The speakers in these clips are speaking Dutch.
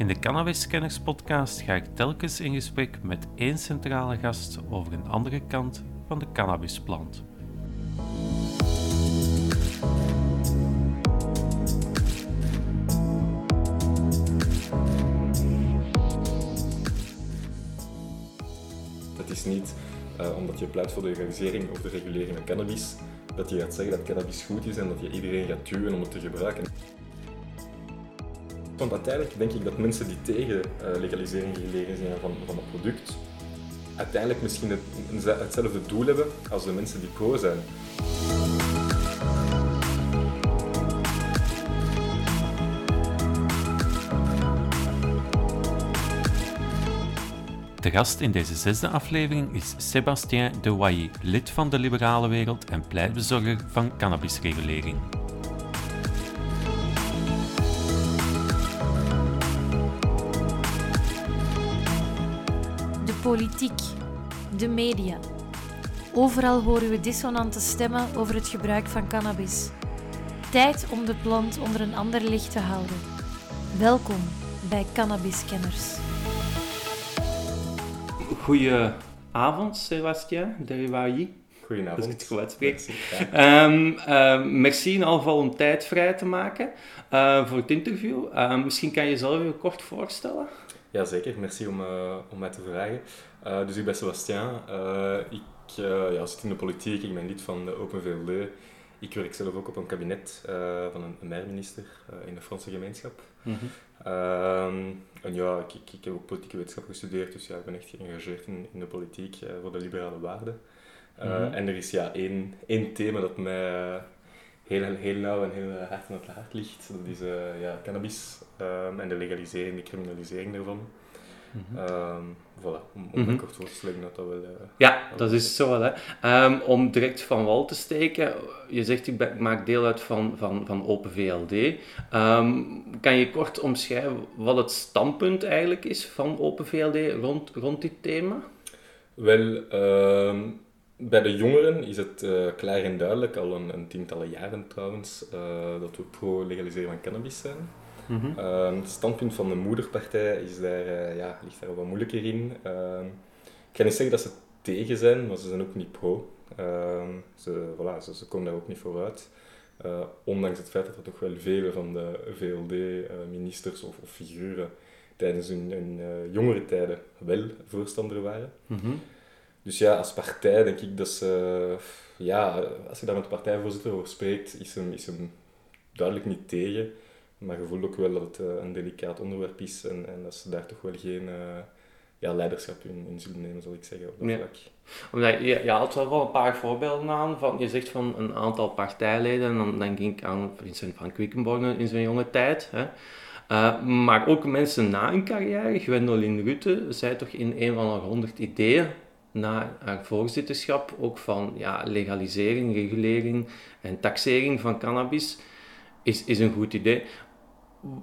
In de Cannabis Scanners podcast ga ik telkens in gesprek met één centrale gast over een andere kant van de cannabisplant. Het is niet uh, omdat je pleit voor de legalisering of de regulering van cannabis, dat je gaat zeggen dat cannabis goed is en dat je iedereen gaat duwen om het te gebruiken. Want uiteindelijk denk ik dat mensen die tegen uh, legalisering gelegen zijn van, van het product, uiteindelijk misschien het, hetzelfde doel hebben als de mensen die pro zijn. De gast in deze zesde aflevering is Sébastien de Wailly, lid van de liberale wereld en pleitbezorger van cannabisregulering. Politiek, de media. Overal horen we dissonante stemmen over het gebruik van cannabis. Tijd om de plant onder een ander licht te houden. Welkom bij Cannabiskenners. Goedenavond, Sebastien Derivailly. Goedenavond. Dat is het goed uitspreekt. Um, uh, merci in ieder geval om tijd vrij te maken uh, voor het interview. Uh, misschien kan je jezelf even kort voorstellen? Jazeker, merci om, uh, om mij te vragen. Uh, dus ik ben Sebastien. ik ja, zit in de politiek, ik ben lid van de Open VLD. Ik werk zelf ook op een kabinet van een, een minister in de Franse gemeenschap. Mm -hmm. en ja, ik, ik, ik, heb ook politieke wetenschap gestudeerd, dus ja, ik ben echt geëngageerd in, in de politiek voor de liberale waarden. Mm -hmm. En er is ja één, één thema dat mij heel, heel nauw en heel hard aan het hart ligt. Dat is uh, ja, cannabis um, en de legalisering, de criminalisering daarvan. -hmm. um, voilà, om, om -hmm. kort voor te stellen dat dat wel... Uh, ja, dat is zo wel. Hè. Um, om direct van wal te steken, je zegt ik maak deel uit van, van, van Open VLD. kan je kort omschrijven wat het standpunt eigenlijk is van Open VLD rond, rond dit thema? Wel, bij de jongeren is het uh, klaar en duidelijk, al een, een tientallen jaren trouwens, uh, dat we pro-legaliseren van cannabis zijn. Mm -hmm. uh, het standpunt van de moederpartij is daar, ja, ligt daar wat moeilijker in. Ik ga niet zeggen dat ze tegen zijn, maar ze zijn ook niet pro. Ze, voilà, ze, ze, komen daar ook niet vooruit. ondanks het feit dat er toch wel vele van de VLD-ministers of, of, figuren tijdens hun, hun jongere tijden wel voorstander waren. Mm -hmm. Dus ja, als partij denk ik dat ze... Ja, als je daar met de partijvoorzitter over spreekt, is hem, is hem duidelijk niet tegen. Maar je voelt ook wel dat het eh, een delicaat onderwerp is en, en dat ze daar toch wel geen uh, ja, leiderschap in, in zullen nemen, zal ik zeggen, op dat nee. vlak. Omdat je, je haalt wel een paar voorbeelden aan. Van, je zegt van een aantal partijleden, en dan denk ik aan Vincent van Quickenborne in zijn jonge tijd. Hè. Uh, maar ook mensen na hun carrière, Gwendolyn Rutte, zei toch in een van haar honderd ideeën na haar voorzitterschap ook van ja, legalisering, regulering en taxering van cannabis is, is een goed idee.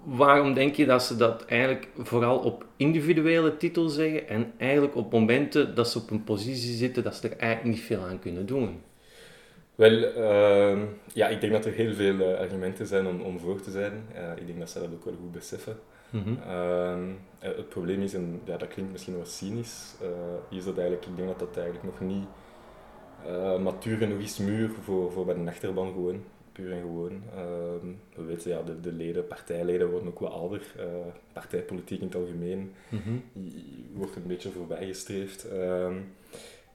Waarom denk je dat ze dat eigenlijk vooral op individuele titel zeggen en eigenlijk op momenten dat ze op een positie zitten dat ze er eigenlijk niet veel aan kunnen doen? Wel, uh, ja, ik denk dat er heel veel uh, argumenten zijn om, om voor te zijn. Uh, ik denk dat ze dat ook wel goed beseffen. Mm -hmm. het probleem is, en ja, dat klinkt misschien wat cynisch, uh, is dat eigenlijk, ik denk dat dat eigenlijk nog niet uh, matuur genoeg is, muur voor, voor bij de achterban gewoon. Puur en gewoon. Uh, we weten, ja, de, de leden, partijleden worden ook wat ouder. partijpolitiek in het algemeen mm -hmm. wordt een beetje voorbijgestreefd.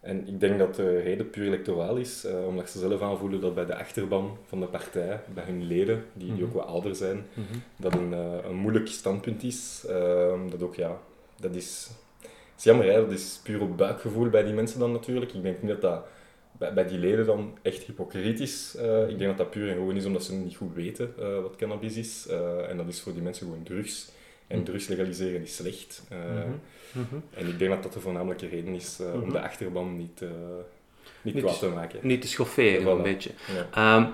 Ehm, en ik denk dat de reden puur electoraal is, uh, omdat ze zelf aanvoelen dat bij de achterban van de partij, bij hun leden, die, die mhm. ook wat ouder zijn, mm -hmm. dat een, uh, een moeilijk standpunt is. Uh, dat ook, ja, dat is, is jammer, hè? dat is puur op buikgevoel bij die mensen dan natuurlijk. Ik denk niet dat dat bij, bij die leden dan echt hypocriet is. ik denk dat dat puur en gewoon is omdat ze niet goed weten wat cannabis is. en dat is voor die mensen gewoon drugs. En mhm. drugs legaliseren is slecht. -hmm. Mm -hmm. En ik denk dat dat de voornamelijke reden is uh, -hmm. om mhm. de achterban niet, uh, niet, niet kwaad te maken. Niet te schofferen, voilà. een beetje. Ja. Um,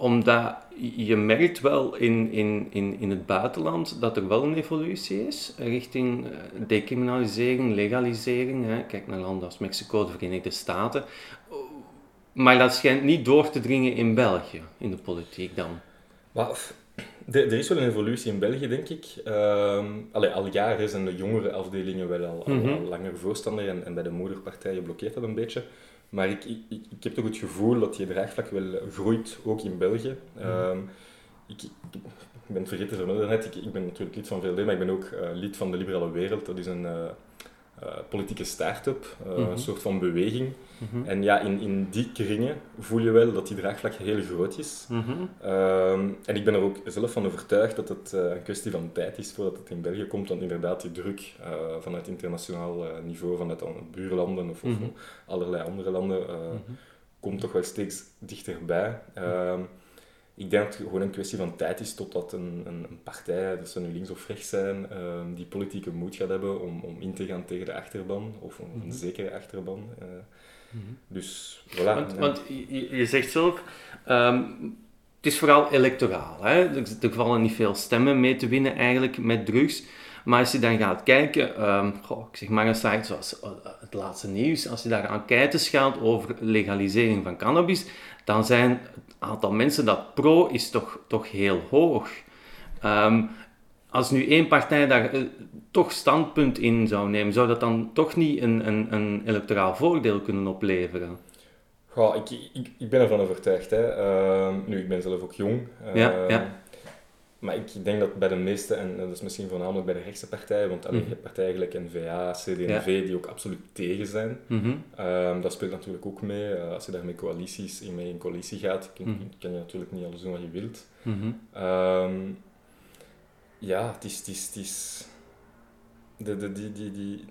omdat je merkt wel in, in, in, in het buitenland dat er wel een evolutie is richting eh, decriminalisering, legalisering. Hè. Kijk naar landen als Mexico, de Verenigde Staten. Maar dat schijnt niet door te dringen in België, in de politiek dan. Maar, er is wel een evolutie in België, denk ik. Al jaren zijn de jongere afdelingen wel al, al, mhm. langer voorstander en, en, bij de moederpartijen blokkeert dat een beetje. Maar ik, ik, ik heb toch het gevoel dat die draagvlak wel groeit, ook in België. Um, ik, ik, ben vergeten te vermelden net, ik, ik ben natuurlijk lid van VLD, maar ik ben ook uh, lid van de Liberale Wereld. Dat is een uh, politieke start-up, mm -hmm. een soort van beweging. Mm -hmm. En ja, in, in die kringen voel je wel dat die draagvlak heel groot is. Mm -hmm. um, en ik ben er ook zelf van overtuigd dat het een kwestie van tijd is voordat het in België komt. Want inderdaad, die druk vanuit internationaal niveau, vanuit buurlanden of, of allerlei andere landen, komt toch wel steeds dichterbij. Um, ik denk dat het gewoon een kwestie van tijd is totdat een, een, een partij, dat ze nu links of rechts zijn, uh, die politieke moed gaat hebben om, om in te gaan tegen de achterban, of een, mm -hmm. zekere achterban. Uh, mm -hmm. Dus voilà. Want, want je, je, zegt zelf, um, het is vooral electoraal. Hè? Er, er vallen niet veel stemmen mee te winnen eigenlijk met drugs. Maar als je dan gaat kijken, um, goh, ik zeg maar een site zoals uh, het laatste nieuws, als je daar enquêtes gaat over legalisering van cannabis, dan zijn het aantal mensen dat pro is toch, toch heel hoog. Um, als nu één partij daar uh, toch standpunt in zou nemen, zou dat dan toch niet een, een, een electoraal voordeel kunnen opleveren? Goh, ik, ik, ik ben ervan overtuigd. Hè. Uh, nu, ik ben zelf ook jong. Uh, ja, ja. Maar ik denk dat bij de meeste, en dat is misschien voornamelijk bij de rechtse partijen, want mm -hmm. je hebt partijen gelijk N-VA, CD&V, die ook absoluut tegen zijn. Mm -hmm. um, dat speelt natuurlijk ook mee. Uh, als je daar met coalities in mee in coalitie gaat, kan, mm -hmm. kan je natuurlijk niet alles doen wat je wilt. Um, ja, het is... Het is, het is de, de, die, die, die,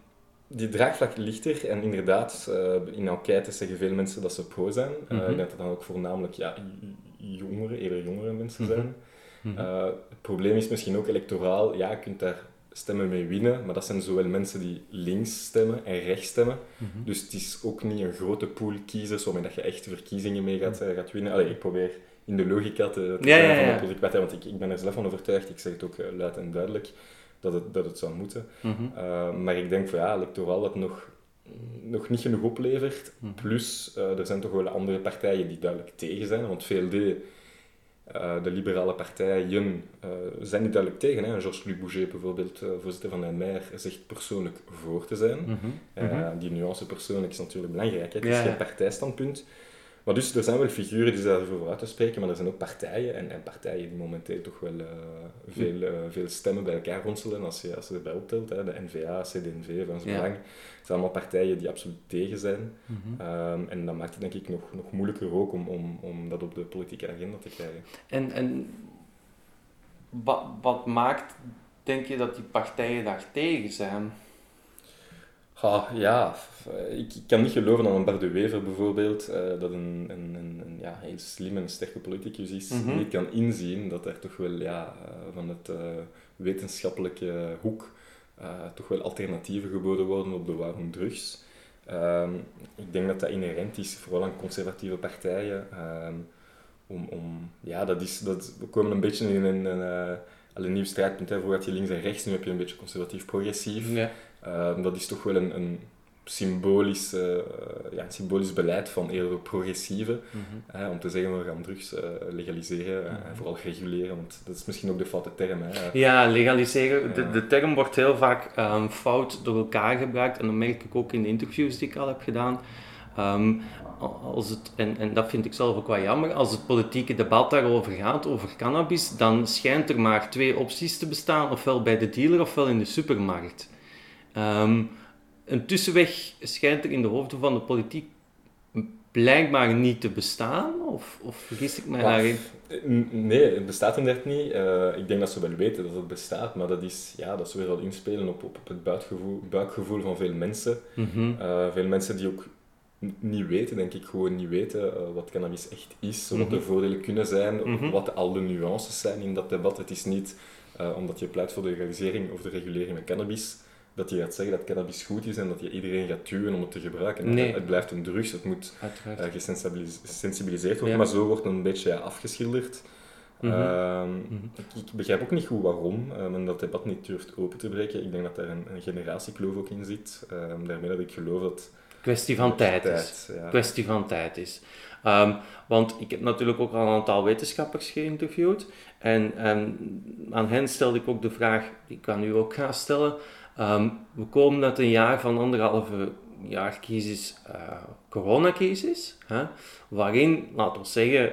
die draagvlak ligt er en inderdaad, uh, in enquêtes zeggen veel mensen dat ze pro zijn. Uh, ik denk dat dat dan ook voornamelijk ja, jongeren, eerder jongere mensen zijn. Mm -hmm. uh, het probleem is misschien ook electoraal. Ja, je kunt daar stemmen mee winnen, maar dat zijn zowel mensen die links stemmen en rechts stemmen. Mm -hmm. Dus het is ook niet een grote pool kiezers waarmee dat je echt verkiezingen mee gaat, uh, gaat winnen. Allee, ik probeer in de logica te, te ja, ja, ja. van de politieke partij, want ik, ik ben er zelf van overtuigd, ik zeg het ook uh, luid en duidelijk, dat het, dat het zou moeten. Mm -hmm. maar ik denk van ja, electoraal dat nog nog niet genoeg oplevert. Plus, er zijn toch wel andere partijen die duidelijk tegen zijn. Want VLD uh, de liberale partijen uh, zijn niet duidelijk tegen. Hè. Georges-Louis Bouget, bijvoorbeeld, uh, voorzitter van NMR, zegt persoonlijk voor te zijn. Mm -hmm. Die nuance persoonlijk is natuurlijk belangrijk. Hè. Het is geen partijstandpunt. Maar dus er zijn wel figuren die daarvoor uit te spreken, maar er zijn ook partijen, en, en partijen die momenteel toch wel uh, veel, uh, veel stemmen bij elkaar ronselen, als je, als je erbij optelt. Hè, de NVA, CD&V, Frans ja. Belang. Het zijn allemaal partijen die absoluut tegen zijn. Mm -hmm. um, en dat maakt het denk ik nog, nog moeilijker ook om, om, om dat op de politieke agenda te krijgen. En, en wat, wat maakt, denk je, dat die partijen daar tegen zijn? Ah, ja, ik, ik, kan niet geloven aan een Bart de Wever bijvoorbeeld, uh, dat een, een, een, een, ja, heel slimme en sterke politicus is, mm -hmm. niet kan inzien dat er toch wel ja, uh, van het uh, wetenschappelijke hoek toch wel alternatieven geboden worden op de waarom drugs. Um, ik denk dat dat inherent is, vooral aan conservatieve partijen. Um, om, om, ja, dat is, dat, we komen een beetje in een, een, een nieuw strijdpunt. Hè. Vroeger had je links en rechts, nu heb je een beetje conservatief-progressief. Ja. Uh, dat is toch wel een, een symbolisch, uh, ja, een symbolisch beleid van eerder progressieve. Mm -hmm. om te zeggen, we gaan drugs uh, legaliseren en mm -hmm. vooral reguleren, want dat is misschien ook de foute term. Hè. Ja, legaliseren. De, de term wordt heel vaak um, fout door elkaar gebruikt en dat merk ik ook in de interviews die ik al heb gedaan. Um, als het, en, en dat vind ik zelf ook wel jammer, als het politieke debat daarover gaat, over cannabis, dan schijnt er maar twee opties te bestaan, ofwel bij de dealer ofwel in de supermarkt. Um, een tussenweg schijnt er in de hoofden van de politiek blijkbaar niet te bestaan, of, of vergis ik mij daarin? Nee, het bestaat inderdaad niet. Uh, ik denk dat ze wel weten dat het bestaat, maar dat is, ja, dat is weer al inspelen op, op, op het buikgevoel, buikgevoel van veel mensen. Mm -hmm. uh, veel mensen die ook niet weten, denk ik, gewoon niet weten uh, wat cannabis echt is, mm -hmm. wat de voordelen kunnen zijn, mm -hmm. wat al de nuances zijn in dat debat. Het is niet omdat je pleit voor de legalisering of de regulering van cannabis, dat je gaat zeggen dat cannabis goed is en dat je iedereen gaat duwen om het te gebruiken. Nee. Het blijft een drugs, het moet uh, gesensibiliseerd worden, ja. maar zo wordt het een beetje ja, afgeschilderd. Mm -hmm. uh, mm -hmm. ik, ik, begrijp ook niet goed waarom uh, men dat debat niet durft open te breken. Ik denk dat daar een, een generatiekloof ook in zit. Uh, daarmee dat ik geloof dat kwestie van tijd, is. ja. Kwestie van tijd is. Ehm, want ik heb natuurlijk ook al een aantal wetenschappers geïnterviewd. En, en aan hen stelde ik ook de vraag, die ik kan u ook gaan stellen. Ehm, we komen uit een jaar van anderhalve jaar crisis, uh, coronacrisis, hè, waarin, laten we zeggen,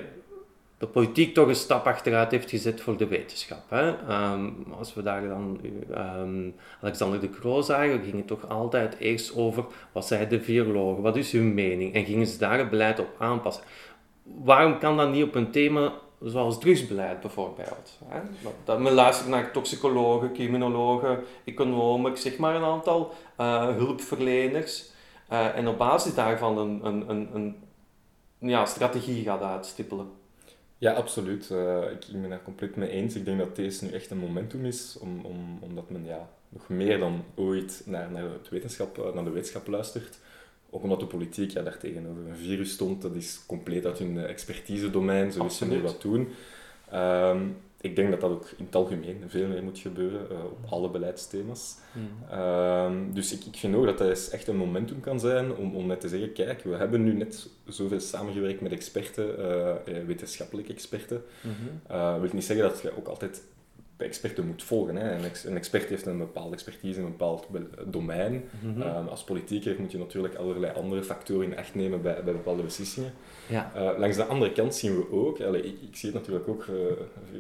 de politiek toch een stap achteruit heeft gezet voor de wetenschap. Hè. Ehm, als we daar dan um, Alexander de Croo zagen, ging het toch altijd eerst over wat zei de virologen, wat is hun mening en gingen ze daar het beleid op aanpassen. Waarom kan dat niet op een thema zoals drugsbeleid bijvoorbeeld? Hè? Dat men luistert naar toxicologen, criminologen, economen, zeg maar een aantal uh, hulpverleners. Uh, en op basis daarvan een, een, een, een ja, strategie gaat uitstippelen. Ja, absoluut. Uh, ik, ben daar compleet mee eens. Ik denk dat deze nu echt een momentum is, om, om, omdat men ja, nog meer dan ooit naar, naar, wetenschap, naar de wetenschap luistert. Ook omdat de politiek ja, daar tegenover een virus stond, dat is compleet uit hun expertise-domein, ze wisten nu wat doen. Um, ik denk dat dat ook in het algemeen veel meer moet gebeuren uh, op alle beleidsthema's. Mm. Um, dus ik, ik vind ook dat dat echt een momentum kan zijn om, om net te zeggen, kijk, we hebben nu net zoveel samengewerkt met experten, uh, wetenschappelijke experten. Mm -hmm. uh, wil niet zeggen dat je ook altijd experten moet volgen. Hè. Een, expert heeft een bepaalde expertise in een bepaald domein. Mm -hmm. als politieker moet je natuurlijk allerlei andere factoren in acht nemen bij, bij bepaalde beslissingen. Ja. Uh, langs de andere kant zien we ook, allee, ik, ik, zie het natuurlijk ook uh,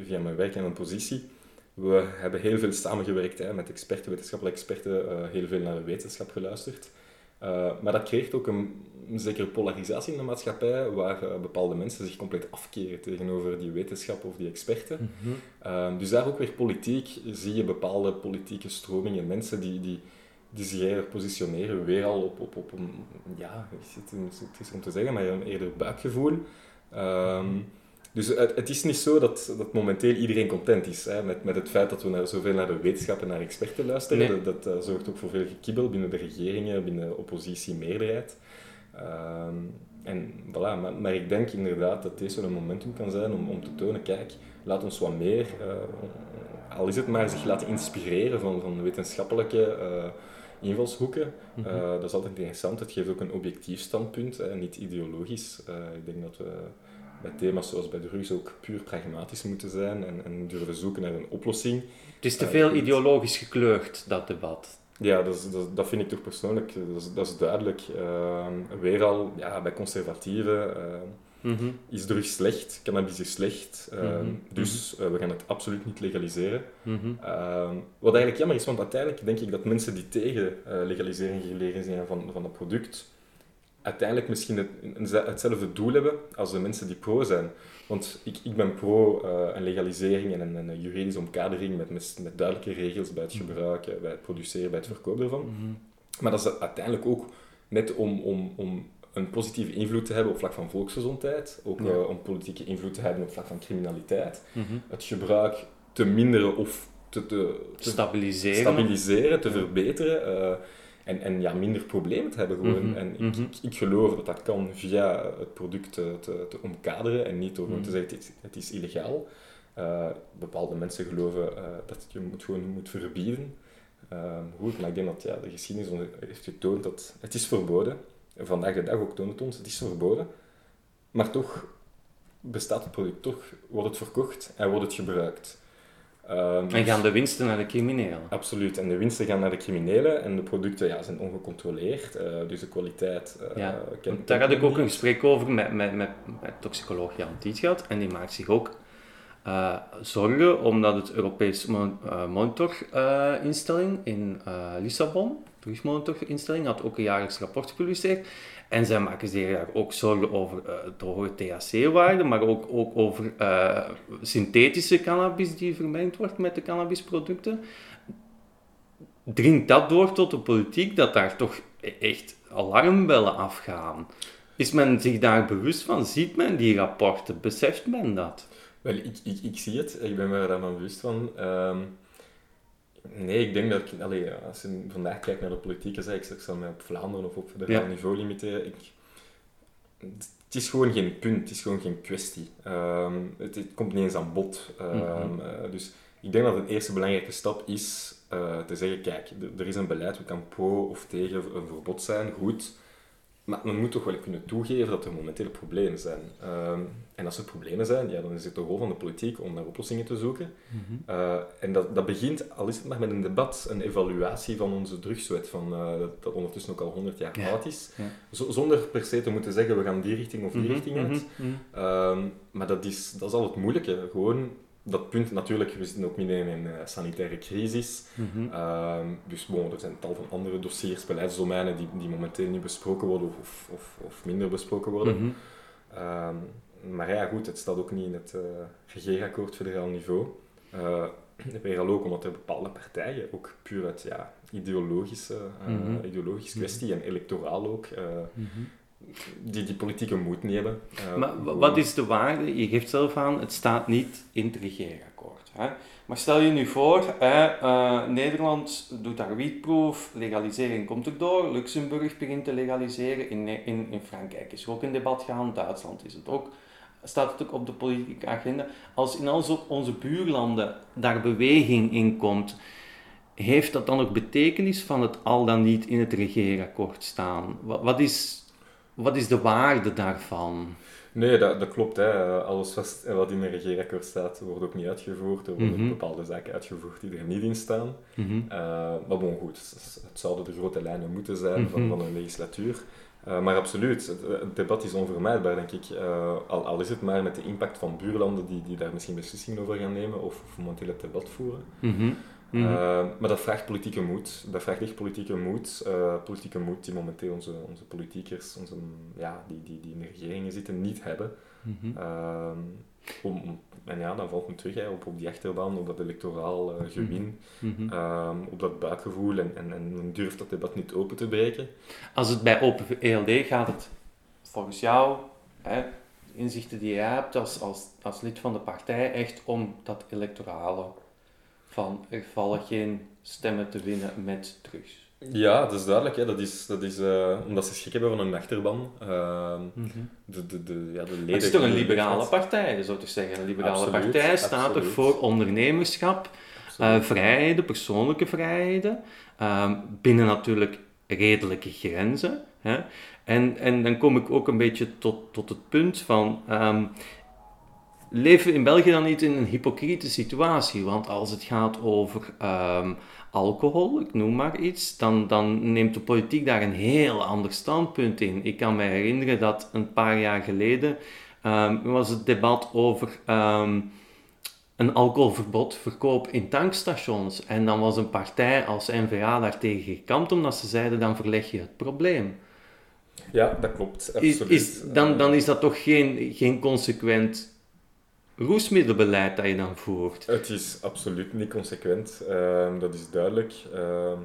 via mijn werk en mijn positie, we hebben heel veel samengewerkt hè, met experten, wetenschappelijke experten, uh, heel veel naar de wetenschap geluisterd. Maar dat creëert ook een, een, zekere polarisatie in de maatschappij, waar bepaalde mensen zich compleet afkeren tegenover die wetenschap of die experten. Mm -hmm. dus daar ook weer politiek, zie je bepaalde politieke stromingen, mensen die, die die zich positioneren weer al op, op, op een, ja, het is om te zeggen, maar een eerder buikgevoel. Um, dus het, het, is niet zo dat, dat momenteel iedereen content is hè, met, met het feit dat we naar, zoveel naar de wetenschap en naar experten luisteren. Dat, dat zorgt ook voor veel gekibbel binnen de regeringen, binnen de oppositie-meerderheid. Um, en voilà, maar, maar, ik denk inderdaad dat deze een momentum kan zijn om, om te tonen, kijk, laat ons wat meer, uh, al is het maar zich laten inspireren van, van wetenschappelijke uh, invalshoeken. Mm -hmm. uh, dat is altijd interessant. Het geeft ook een objectief standpunt, niet ideologisch. Ik denk dat we bij thema's zoals bij de drugs ook puur pragmatisch moeten zijn en, en durven zoeken naar een oplossing. Het is te veel ideologisch gekleurd, dat debat. Ja, dat, is, dat, dat, vind ik toch persoonlijk, dat is, dat is duidelijk. Uh, weer al, ja, bij conservatieven mm -hmm. is drugs slecht, cannabis is slecht, mm -hmm. dus uh, we gaan het absoluut niet legaliseren. Mm -hmm. uh, wat eigenlijk jammer is, want uiteindelijk denk ik dat mensen die tegen legalisering gelegen zijn van, van het product, uiteindelijk misschien het, hetzelfde doel hebben als de mensen die pro zijn. Want ik, ik ben pro een legalisering en een, een, juridische omkadering met, met, met, duidelijke regels bij het gebruik, bij het produceren, bij het verkopen ervan. Maar dat is uiteindelijk ook net om, om, om een positieve invloed te hebben op vlak van volksgezondheid, ook ja. uh, om politieke invloed te hebben op vlak van criminaliteit, mm -hmm. het gebruik te minderen of te, te, te stabiliseren, stabiliseren te ja. verbeteren uh, en, en ja, minder problemen te hebben gewoon. Mm -hmm. En ik, mm -hmm. ik, ik, geloof dat dat kan via het product te, te, te omkaderen en niet door gewoon te zeggen het is, het is illegaal. Uh, bepaalde mensen geloven dat je het gewoon moet verbieden. goed, maar ik denk dat ja, de geschiedenis heeft getoond dat het is verboden vandaag de dag ook toont het ons, het is verboden, maar toch bestaat het product, toch wordt het verkocht en wordt het gebruikt. Um, en gaan de winsten naar de criminelen? Absoluut, en de winsten gaan naar de criminelen en de producten ja, zijn ongecontroleerd, uh, dus de kwaliteit... Uh, ja, daar had ik ook een gesprek over met, met, met, met toxicoloog Jan Tietgat en die maakt zich ook uh, zorgen omdat het Europees mon monitorinstelling in Lissabon drugsmonitorinstelling had ook een jaarlijks rapport gepubliceerd. En zij maken zich daar ook zorgen over uh, de hoge THC-waarde, maar ook, ook over uh, synthetische cannabis die vermengd wordt met de cannabisproducten. Dringt dat door tot de politiek dat daar toch echt alarmbellen afgaan? Is men zich daar bewust van? Ziet men die rapporten? Beseft men dat? Wel, ik, ik, ik zie het. Ik ben me daar bewust van. Um Nee, ik denk dat ik, allee, als je vandaag kijkt naar de politieke zaak, ik zal mij op Vlaanderen of op federaal ja. niveau limiteren. Ik, het is gewoon geen punt, het is gewoon geen kwestie. Um, het, het, komt niet eens aan bod. Um, mm -hmm. uh, dus ik denk dat een eerste belangrijke stap is uh, te zeggen, kijk, er is een beleid, we kan pro of tegen een verbod zijn, goed. Maar men moet toch wel kunnen toegeven dat er momenteel problemen zijn. Ehm, en als er problemen zijn, ja, dan is het de rol van de politiek om naar oplossingen te zoeken. Mhm. Uh, en dat, dat begint, al is het maar met een debat, een evaluatie van onze drugswet, van, uh, dat ondertussen ook al 100 jaar Ja. oud is. Ja. zonder per se te moeten zeggen, we gaan die richting of die Mhm, richting uit. mhm. Ehm, maar dat is, dat is al het moeilijke. Gewoon dat punt, natuurlijk, we zitten ook midden in een eh, sanitaire crisis. Mhm. Ehm, dus bon, er zijn tal van andere dossiers, beleidsdomeinen die, die momenteel niet besproken worden of, of, of minder besproken worden. Mhm. Ehm, maar ja, goed, het staat ook niet in het eh regeerakkoord federaal niveau. Eh Weer ook omdat er bepaalde partijen, ook puur uit ja, ideologische, Mhm. ideologisch Mhm. kwestie en electoraal ook. Die die politieke moed niet hebben. Eh, Maar wat is de waarde? Je geeft zelf aan, het staat niet in het regeerakkoord. Hè? Maar stel je nu voor, eh, Nederland doet daar wietproef, legalisering komt erdoor, Luxemburg begint te legaliseren, in, in, in Frankrijk is er ook een debat gaan, Duitsland is het ook, staat het ook op de politieke agenda. Als in ook onze buurlanden daar beweging in komt, heeft dat dan ook betekenis van het al dan niet in het regeerakkoord staan? Wat, wat, is, wat is de waarde daarvan? Nee, dat, dat klopt. Hè. Alles wat, wat in een regeerakkoord staat, wordt ook niet uitgevoerd. Er worden Mhm. bepaalde zaken uitgevoerd die er niet in staan. Mhm. Eh, maar bon, goed, het, zouden de grote lijnen moeten zijn van, Mhm. van een legislatuur. Eh, maar absoluut, het, het debat is onvermijdbaar, denk ik. Eh, al, al is het maar met de impact van buurlanden die, die daar misschien beslissingen over gaan nemen of, of momenteel het debat voeren. Mhm. Eh, maar dat vraagt politieke moed. Dat vraagt echt politieke moed. Eh, politieke moed die momenteel onze, onze politiekers, onze, ja, die, die, die in de regeringen zitten, niet hebben. Mhm. Ehm, om, om- en ja, dan valt men terug hè, op, op die achterbaan, op dat electoraal eh, gewin, Mhm. ehm, op dat buikgevoel en, en, en men durft dat debat niet open te breken. Als het bij Open ELD gaat het volgens jou, hè, inzichten die jij hebt als, als, als lid van de partij, echt om dat electorale. Van er vallen geen stemmen te winnen met drugs. Ja, dat is duidelijk. Hè. Dat is, dat is, eh, omdat ze schrik hebben van een achterban. Ehm, de, de, de, ja, de leden Het is toch een liberale partij, zo te zeggen. Een liberale Absoluut, partij staat absoluut. er voor ondernemerschap, eh, vrijheden, persoonlijke vrijheden, ehm, binnen natuurlijk redelijke grenzen. Hè. En, en dan kom ik ook een beetje tot, tot het punt van, ehm, leven in België dan niet in een hypocriete situatie? Want als het gaat over ehm, alcohol, ik noem maar iets, dan, dan neemt de politiek daar een heel ander standpunt in. Ik kan me herinneren dat een paar jaar geleden ehm, was het debat over ehm, een alcoholverbod, verkoop in tankstations. En dan was een partij als N-VA daartegen gekampt, omdat ze zeiden, dan verleg je het probleem. Ja, dat klopt. Absoluut. is, dan, dan is dat toch geen, geen consequent roesmiddelbeleid dat je dan voert. Het is absoluut niet consequent, ehm, dat is duidelijk. Ehm,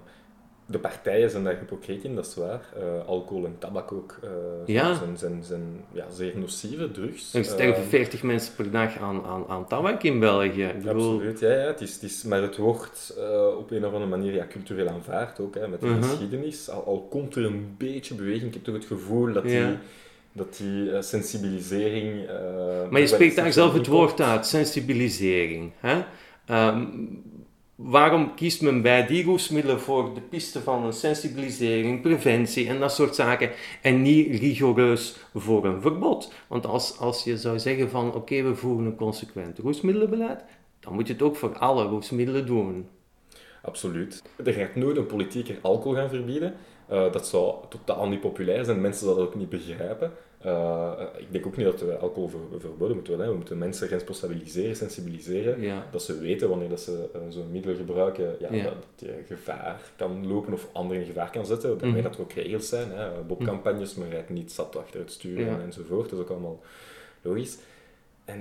de partijen zijn daar hypocriet in, dat is waar. Eh, alcohol en tabak ook eh, Ja. zijn, zijn, zijn ja, zeer nocieve drugs. Er sterven Ehm, 40 mensen per dag aan, aan, aan tabak in België. Bedoel, Absoluut, ja, ja het is, het is, maar het wordt eh, op een of andere manier ja, cultureel aanvaard ook, hè, met de Mhm. geschiedenis. Al, al komt er een beetje beweging, ik heb toch het gevoel dat die. Dat die eh, sensibilisering... eh, Maar je spreekt daar zelf het woord uit, sensibilisering. Hè? Ehm, waarom kiest men bij die roesmiddelen voor de piste van een sensibilisering, preventie en dat soort zaken en niet rigoureus voor een verbod? Want als, als je zou zeggen van oké, we voeren een consequent roesmiddelenbeleid, dan moet je het ook voor alle roesmiddelen doen. Absoluut. Er gaat nooit een politieker alcohol gaan verbieden. Eh, dat zou totaal niet populair zijn. Mensen zouden dat ook niet begrijpen. Eh, ik denk ook niet dat we alcohol ver- verboden moeten worden. hè. We moeten mensen responsabiliseren, sensibiliseren. Ja. Dat ze weten wanneer dat ze eh, zo'n middel gebruiken, ja, Ja. dat je gevaar kan lopen of anderen in gevaar kan zetten. Daarmee Mhm. dat er ook regels zijn. Hè. Bobcampagnes, men rijdt niet zat achter het stuur Ja. en enzovoort. Dat is ook allemaal logisch.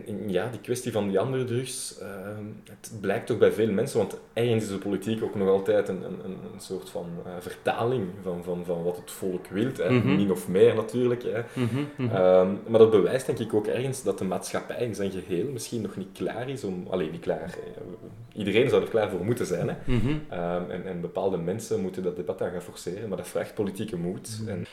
En ja, die kwestie van die andere drugs, ehm, het blijkt toch bij veel mensen, want ergens is de politiek ook nog altijd een, een, een soort van eh, vertaling van, van, van wat het volk wil, hè. Mhm. min of meer natuurlijk. Hè. Mhm, mhm. Ehm, maar dat bewijst denk ik ook ergens dat de maatschappij in zijn geheel misschien nog niet klaar is om... Alleen niet klaar. eh, Iedereen zou er klaar voor moeten zijn. Hè. Mhm. Ehm, en, en bepaalde mensen moeten dat debat dan gaan forceren, maar dat vraagt politieke moed. En,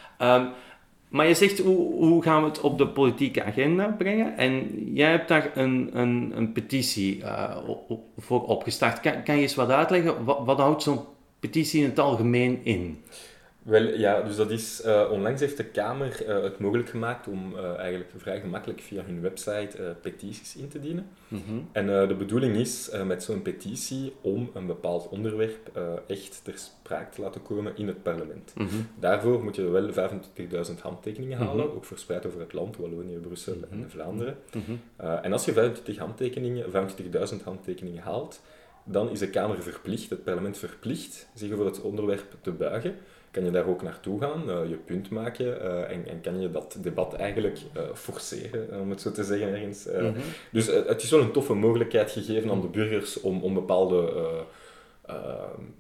maar je zegt, hoe, gaan we het op de politieke agenda brengen? En jij hebt daar een, een, een petitie eh, voor opgestart. Kan, kan je eens wat uitleggen? Wat, wat houdt zo'n petitie in het algemeen in? Wel, ja, dus dat is... Uh, onlangs heeft de Kamer uh, het mogelijk gemaakt om uh, eigenlijk vrij gemakkelijk via hun website petities in te dienen. Mm -hmm. En de bedoeling is met zo'n petitie om een bepaald onderwerp echt ter sprake te laten komen in het parlement. Mm -hmm. Daarvoor moet je wel 25.000 handtekeningen halen, mm -hmm. ook verspreid over het land, Wallonië, Brussel en Vlaanderen. en als je 25.000 handtekeningen, 25 handtekeningen haalt, dan is de Kamer verplicht, het parlement verplicht, zich voor het onderwerp te buigen kan je daar ook naartoe gaan, uh, je punt maken uh, en, en, kan je dat debat eigenlijk uh, forceren, om het zo te zeggen ergens. Mm -hmm. Dus het is wel een toffe mogelijkheid gegeven aan de burgers om, om bepaalde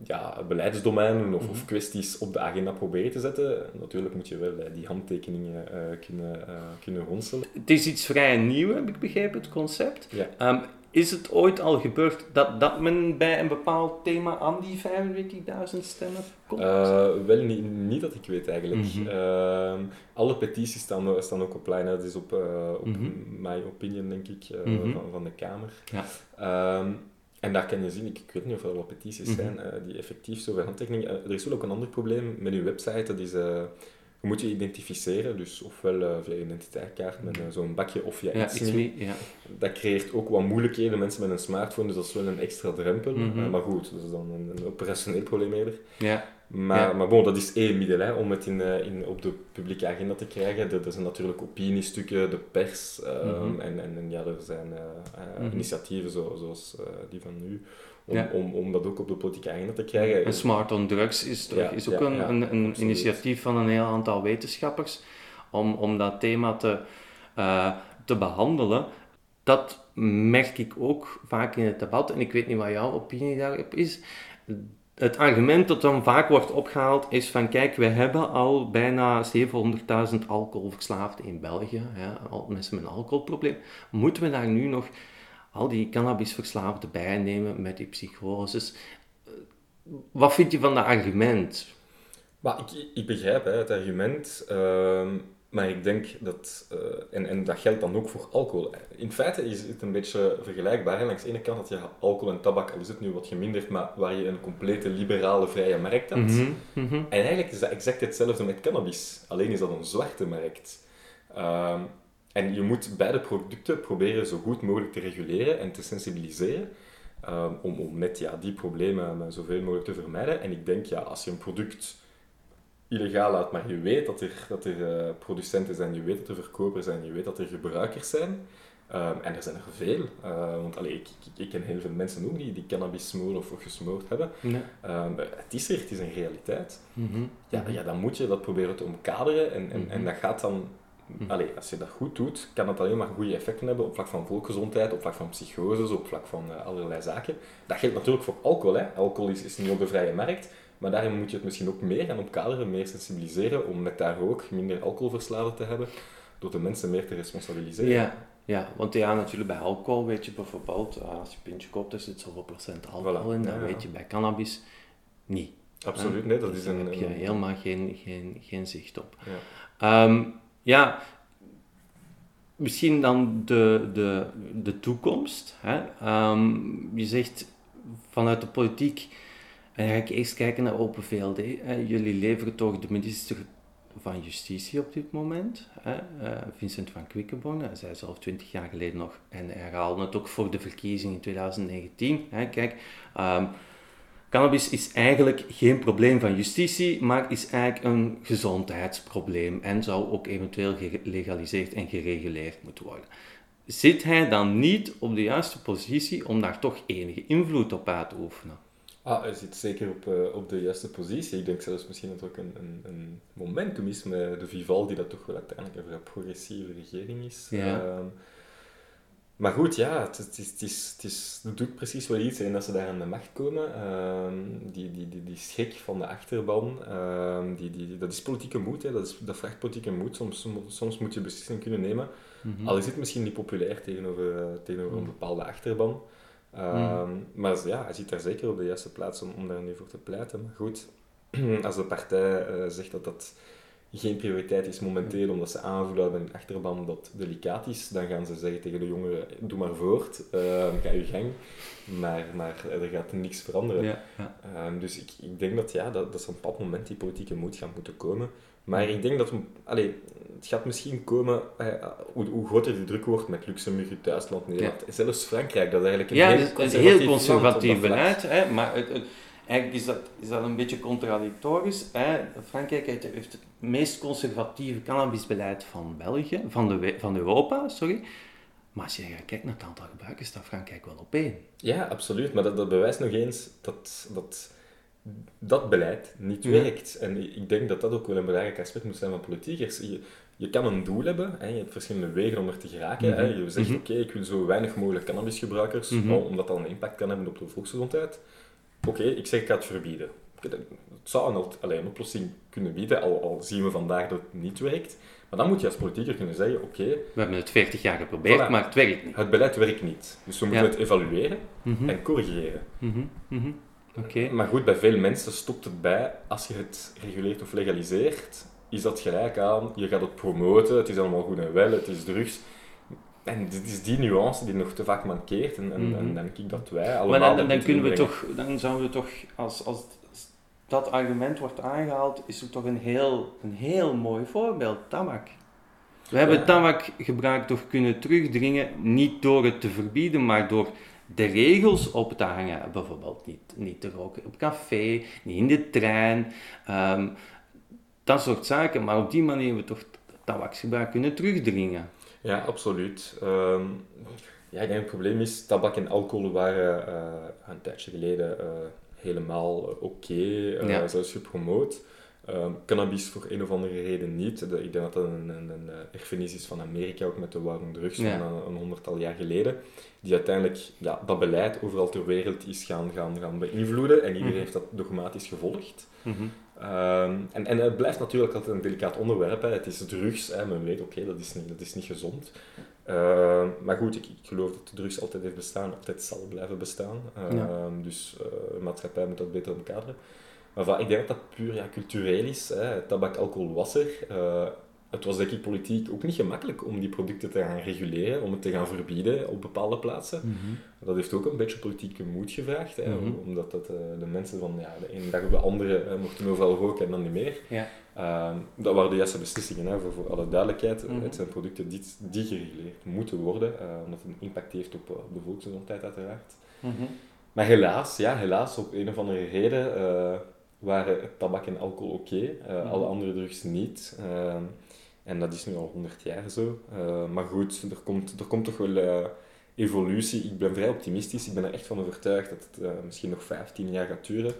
ja, beleidsdomeinen of, mm -hmm. of, kwesties op de agenda proberen te zetten. Natuurlijk moet je wel die handtekeningen kunnen, kunnen ronselen. Het is iets vrij nieuw, heb ik begrepen, het concept. Ja. Um, is het ooit al gebeurd dat, dat men bij een bepaald thema aan die 45.000 stemmen komt? Uh, wel, niet, niet dat ik weet eigenlijk. Mm -hmm. uh, alle petities staan, staan ook op lijn. Dat is op, uh, op mm -hmm. My Opinion, denk ik, mm -hmm. van, van de Kamer. Ja. Um, en daar kan je zien, ik, ik weet niet of er wel petities zijn die effectief zoveel handtekeningen... er is wel ook een ander probleem met uw website, dat is je moet je identificeren, dus ofwel uh, via identiteitskaart met uh, zo'n bakje of via ja, me. Ja. Dat creëert ook wat moeilijkheden, mensen met een smartphone, dus dat is wel een extra drempel. Mm -hmm. uh, maar goed, dat is dan een, een operationeel probleem eerder. Ja. Maar, ja. maar bon, dat is één middel hè, om het in, in, op de publieke agenda te krijgen. Er, er zijn natuurlijk opiniestukken, de pers mm -hmm. en, en, en, ja, er zijn mm -hmm. initiatieven zo, zoals die van nu om, om, om dat ook op de politieke agenda te krijgen. En Smart on Drugs is, toch, is ook een, een, een initiatief van een heel aantal wetenschappers om, om dat thema te, uh, te behandelen. Dat merk ik ook vaak in het debat, en ik weet niet wat jouw opinie daarop is. Het argument dat dan vaak wordt opgehaald is van kijk, we hebben al bijna 700.000 alcoholverslaafden in België, mensen met een alcoholprobleem. Moeten we daar nu nog al die cannabisverslaafden bijnemen met die psychoses. Wat vind je van dat argument? Maar ik, ik begrijp hè, het argument, uh, maar ik denk dat, uh, en, en dat geldt dan ook voor alcohol. In feite is het een beetje vergelijkbaar. Langs de ene kant dat je alcohol en tabak, al is het nu wat geminderd, maar waar je een complete liberale vrije markt hebt. Mm -hmm. En eigenlijk is dat exact hetzelfde met cannabis, alleen is dat een zwarte markt. Uh, en je moet beide producten proberen zo goed mogelijk te reguleren en te sensibiliseren. Um, om, om net ja, die problemen zoveel mogelijk te vermijden. En ik denk, ja, als je een product illegaal laat, maar je weet dat er, dat er uh, producenten zijn, je weet dat er verkopers zijn, je weet dat er gebruikers zijn. Um, en er zijn er veel. Uh, want allee, ik, ik, ik, ken heel veel mensen ook die, die cannabis smoren of gesmoord hebben. Nee. Um, het is er, het is een realiteit. Mm -hmm. ja, ja, dan moet je dat proberen te omkaderen. En, en, mm -hmm. en dat gaat dan Hm. Allee, als je dat goed doet, kan dat alleen maar goede effecten hebben op vlak van volksgezondheid, op vlak van psychoses, op vlak van uh, allerlei zaken. Dat geldt natuurlijk voor alcohol. Hè. Alcohol is, is niet op de vrije markt, maar daarin moet je het misschien ook meer gaan opkaderen, meer sensibiliseren, om met daar ook minder alcoholverslaafden te hebben, door de mensen meer te responsabiliseren. Ja, ja, want ja, natuurlijk bij alcohol weet je bijvoorbeeld, eh, als je een pintje koopt, er zit zoveel procent alcohol in, dan weet je bij cannabis niet. Absoluut, nee, dat dus is daar een... heb je helemaal geen, geen, geen zicht op. Ja. Um, ja, misschien dan de, de, de toekomst. Hè? Um, je zegt vanuit de politiek, en ga ik eerst kijken naar Open VLD. Hè? Jullie leveren toch de minister van Justitie op dit moment, hè? Uh, Vincent van Quickenborne. Hij zei zelf twintig jaar geleden nog, en herhaalde het ook voor de verkiezing in 2019. Hè? Kijk, um, Cannabis is eigenlijk geen probleem van justitie, maar is eigenlijk een gezondheidsprobleem en zou ook eventueel gelegaliseerd en gereguleerd moeten worden. Zit hij dan niet op de juiste positie om daar toch enige invloed op uit te oefenen? Ah, hij zit zeker op, uh, op de juiste positie. Ik denk zelfs misschien dat het ook een, een, een momentum is met de Vivaldi, dat toch wel uiteindelijk een vrij progressieve regering is. Ja. Uh, maar goed, ja, het, het, is, het, is, het, is, het doet precies wel iets en dat ze daar aan de macht komen. Uh, die, die, die, die schrik van de achterban, uh, die, die, dat is politieke moed, hè. Dat, is, dat vraagt politieke moed. Soms, soms moet je beslissingen kunnen nemen. Mm -hmm. Al is het misschien niet populair tegenover, tegenover mm een bepaalde achterban. Mm. Maar ja, hij zit daar zeker op de juiste plaats om, om daar nu voor te pleiten. Maar goed, als de partij eh, zegt dat dat geen prioriteit is momenteel, omdat ze aanvoelen dat hun achterban dat delicaat is, dan gaan ze zeggen tegen de jongeren, doe maar voort, uh, ga je gang. Maar, maar er gaat niks veranderen. Ja, ja. Ehm, dus ik, ik denk dat, ja, dat, dat is een bepaald moment die politieke moed gaat moeten komen. Maar ik denk dat allez, het gaat misschien komen, eh, hoe, hoe, groter de druk wordt met Luxemburg, Duitsland, Nederland, ja. zelfs Frankrijk, dat is eigenlijk een ja, heel conservatief, heel conservatief beleid. Hè, maar het, het, eigenlijk is dat, is dat een beetje contradictorisch. Hè. Frankrijk heeft, heeft, het meest conservatieve cannabisbeleid van België, van, de, van Europa, sorry. Maar als je kijkt naar het aantal gebruikers, staat Frankrijk wel op één. Ja, absoluut. Maar dat, dat bewijst nog eens dat, dat dat beleid niet werkt. En ik denk dat dat ook wel een belangrijk aspect moet zijn van politiekers. Je, je kan een doel hebben, hè, je hebt verschillende wegen om er te geraken. hè. Mhm. Je zegt, mhm. oké, ik wil zo weinig mogelijk cannabisgebruikers, mm omdat dat een impact kan hebben op de volksgezondheid. Oké, ik zeg, ik ga het verbieden. Het zou een, alleen een oplossing kunnen bieden, al, al, zien we vandaag dat het niet werkt. Maar dan moet je als politieker kunnen zeggen, oké... we hebben het 40 jaar geprobeerd, maar het werkt niet. Het beleid werkt niet. Dus we moeten het evalueren mhm. en corrigeren. Maar goed, bij veel mensen stopt het bij, als je het reguleert of legaliseert, is dat gelijk aan, je gaat het promoten, het is allemaal goed en wel, het is drugs. En het is die nuance die nog te vaak mankeert. En, en, mm dan denk ik dat wij allemaal... Maar dan, dan kunnen we toch, dan zouden we toch, als, als dat argument wordt aangehaald, is het toch een heel, een heel mooi voorbeeld, tabak. We hebben ja. tabakgebruik toch kunnen terugdringen, niet door het te verbieden, maar door de regels op te hangen. Bijvoorbeeld niet, niet te roken op café, niet in de trein. Um, dat soort zaken. Maar op die manier hebben we toch tabaksgebruik kunnen terugdringen. Ja, absoluut. Um, ja, ik denk het probleem is, tabak en alcohol waren uh, een tijdje geleden uh, helemaal oké, okay, uh, ja. zelfs gepromoot. Um, cannabis voor een of andere reden niet. Ik denk dat dat een, een, een erfenis is van Amerika, ook met de war drugs van een, een, honderdtal jaar geleden, die uiteindelijk ja, dat beleid overal ter wereld is gaan, gaan, gaan beïnvloeden en iedereen mm heeft dat dogmatisch gevolgd. Mm -hmm. Um, en, en het blijft natuurlijk altijd een delicaat onderwerp. Hè. Het is drugs, hè. men weet, oké, okay, dat, is niet, dat is niet gezond. Uh, maar goed, ik, ik, geloof dat drugs altijd heeft bestaan, altijd zal blijven bestaan. Uh, ja. Dus uh, de maatschappij moet dat beter omkaderen. Maar ik denk dat dat puur ja, cultureel is. Hè. Tabak, alcohol was er. Het was denk ik politiek ook niet gemakkelijk om die producten te gaan reguleren, om het te gaan verbieden op bepaalde plaatsen. Mhm. Dat heeft ook een beetje politieke moed gevraagd, hè, mhm. omdat dat, uh, de mensen van ja, de ene dag op de andere uh, mochten overal roken en dan niet meer. Ja. Uh, dat waren de juiste beslissingen, hè, voor, voor alle duidelijkheid. Mhm. Het zijn producten die, die gereguleerd moeten worden, omdat het een impact heeft op, op de volksgezondheid uiteraard. Maar helaas, ja, helaas, op een of andere reden waren tabak en alcohol oké, okay, alle andere drugs niet. En dat is nu al 100 jaar zo. Uh, maar goed, er komt, er komt toch wel eh, evolutie. Ik ben vrij optimistisch. Ik ben er echt van overtuigd dat het misschien nog 15 jaar gaat duren.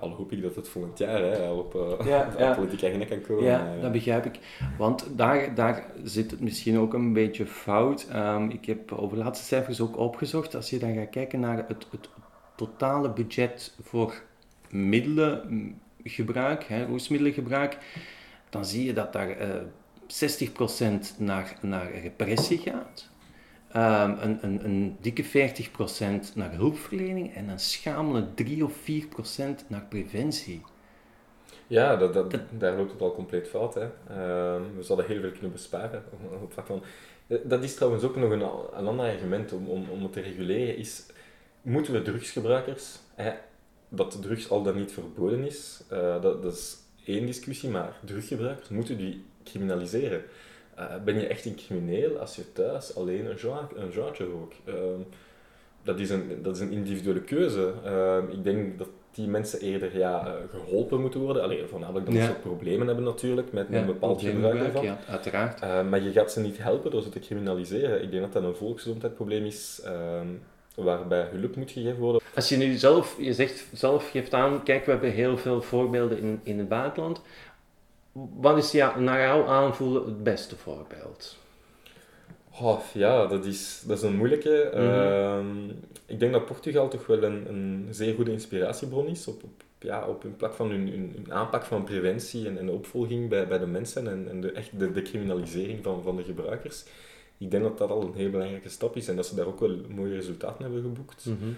al hoop ik dat het volgend jaar hè, op, ja, ja. politieke agenda kan komen. Ja, dat begrijp ik. Want daar, daar zit het misschien ook een beetje fout. Um, ik heb over laatste cijfers ook opgezocht. Als je dan gaat kijken naar het, het totale budget voor middelengebruik, hè, roesmiddelengebruik, dan zie je dat daar uh, eh, 60% naar, naar repressie gaat. Um, een, een, een, dikke 40% naar hulpverlening en een schamele 3 of 4% naar preventie. Ja, dat, dat, daar loopt het al compleet fout. Hè. Uh, we zouden heel veel kunnen besparen. Op van. Eh, dat is trouwens ook nog een, een ander argument om, om, om het te reguleren. Is, moeten we drugsgebruikers dat drugs al dan niet verboden is, uh, dat, dat, is één discussie, maar druggebruikers moeten die criminaliseren. Uh, ben je echt een crimineel als je thuis alleen een, joint, een jointje rookt? Uh, dat, is een, dat is een individuele keuze. Ehm, ik denk dat die mensen eerder ja, eh, geholpen moeten worden. Alleen voornamelijk dat ze problemen hebben natuurlijk met een bepaald gebruik ervan. Ja, uiteraard. maar je gaat ze niet helpen door ze te criminaliseren. Ik denk dat dat een volksgezondheidsprobleem is ehm, waarbij hulp moet gegeven worden. Als je nu zelf, je zegt zelf geeft aan, kijk, we hebben heel veel voorbeelden in, in het buitenland. Wat is ja, naar jouw aanvoelen het beste voorbeeld? Oh, ja, dat is, dat is een moeilijke. Mhm. Ehm, ik denk dat Portugal toch wel een, een zeer goede inspiratiebron is op, op, ja, op hun plak van hun, hun, aanpak van preventie en, en opvolging bij, bij de mensen en, en de, echt de, de criminalisering van, van de gebruikers ik denk dat dat al een heel belangrijke stap is en dat ze daar ook wel mooie resultaten hebben geboekt. Mm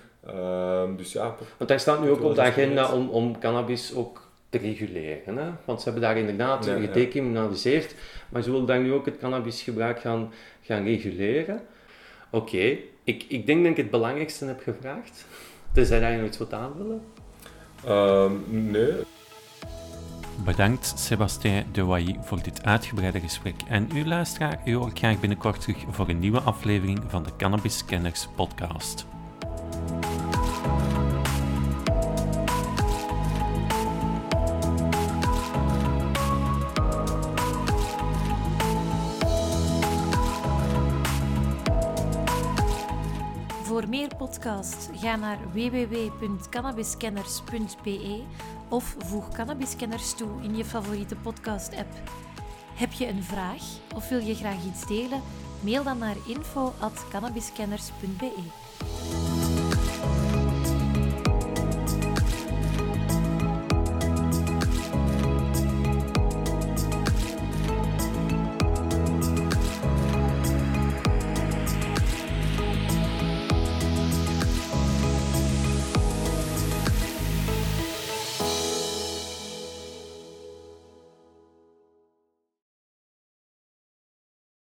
dus ja, Want daar staat nu ook op de agenda om, om cannabis ook te reguleren. Hè? Want ze hebben daar inderdaad Ja, ja. gedecriminaliseerd, maar ze willen daar nu ook het cannabisgebruik gaan, gaan reguleren. Oké, ik, ik denk dat ik het belangrijkste heb gevraagd. Tenzij dat je nog iets wilt aanvullen. Ehm, nee, Bedankt Sebastien Dewailly voor dit uitgebreide gesprek. En u luisteraar, u hoort graag binnenkort terug voor een nieuwe aflevering van de Cannabis Kenners podcast. Voor meer podcasts ga naar www.cannabiskenners.be of voeg Cannabiskenners toe in je favoriete podcast-app. Heb je een vraag of wil je graag iets delen? Mail dan naar info.cannabiskenners.be.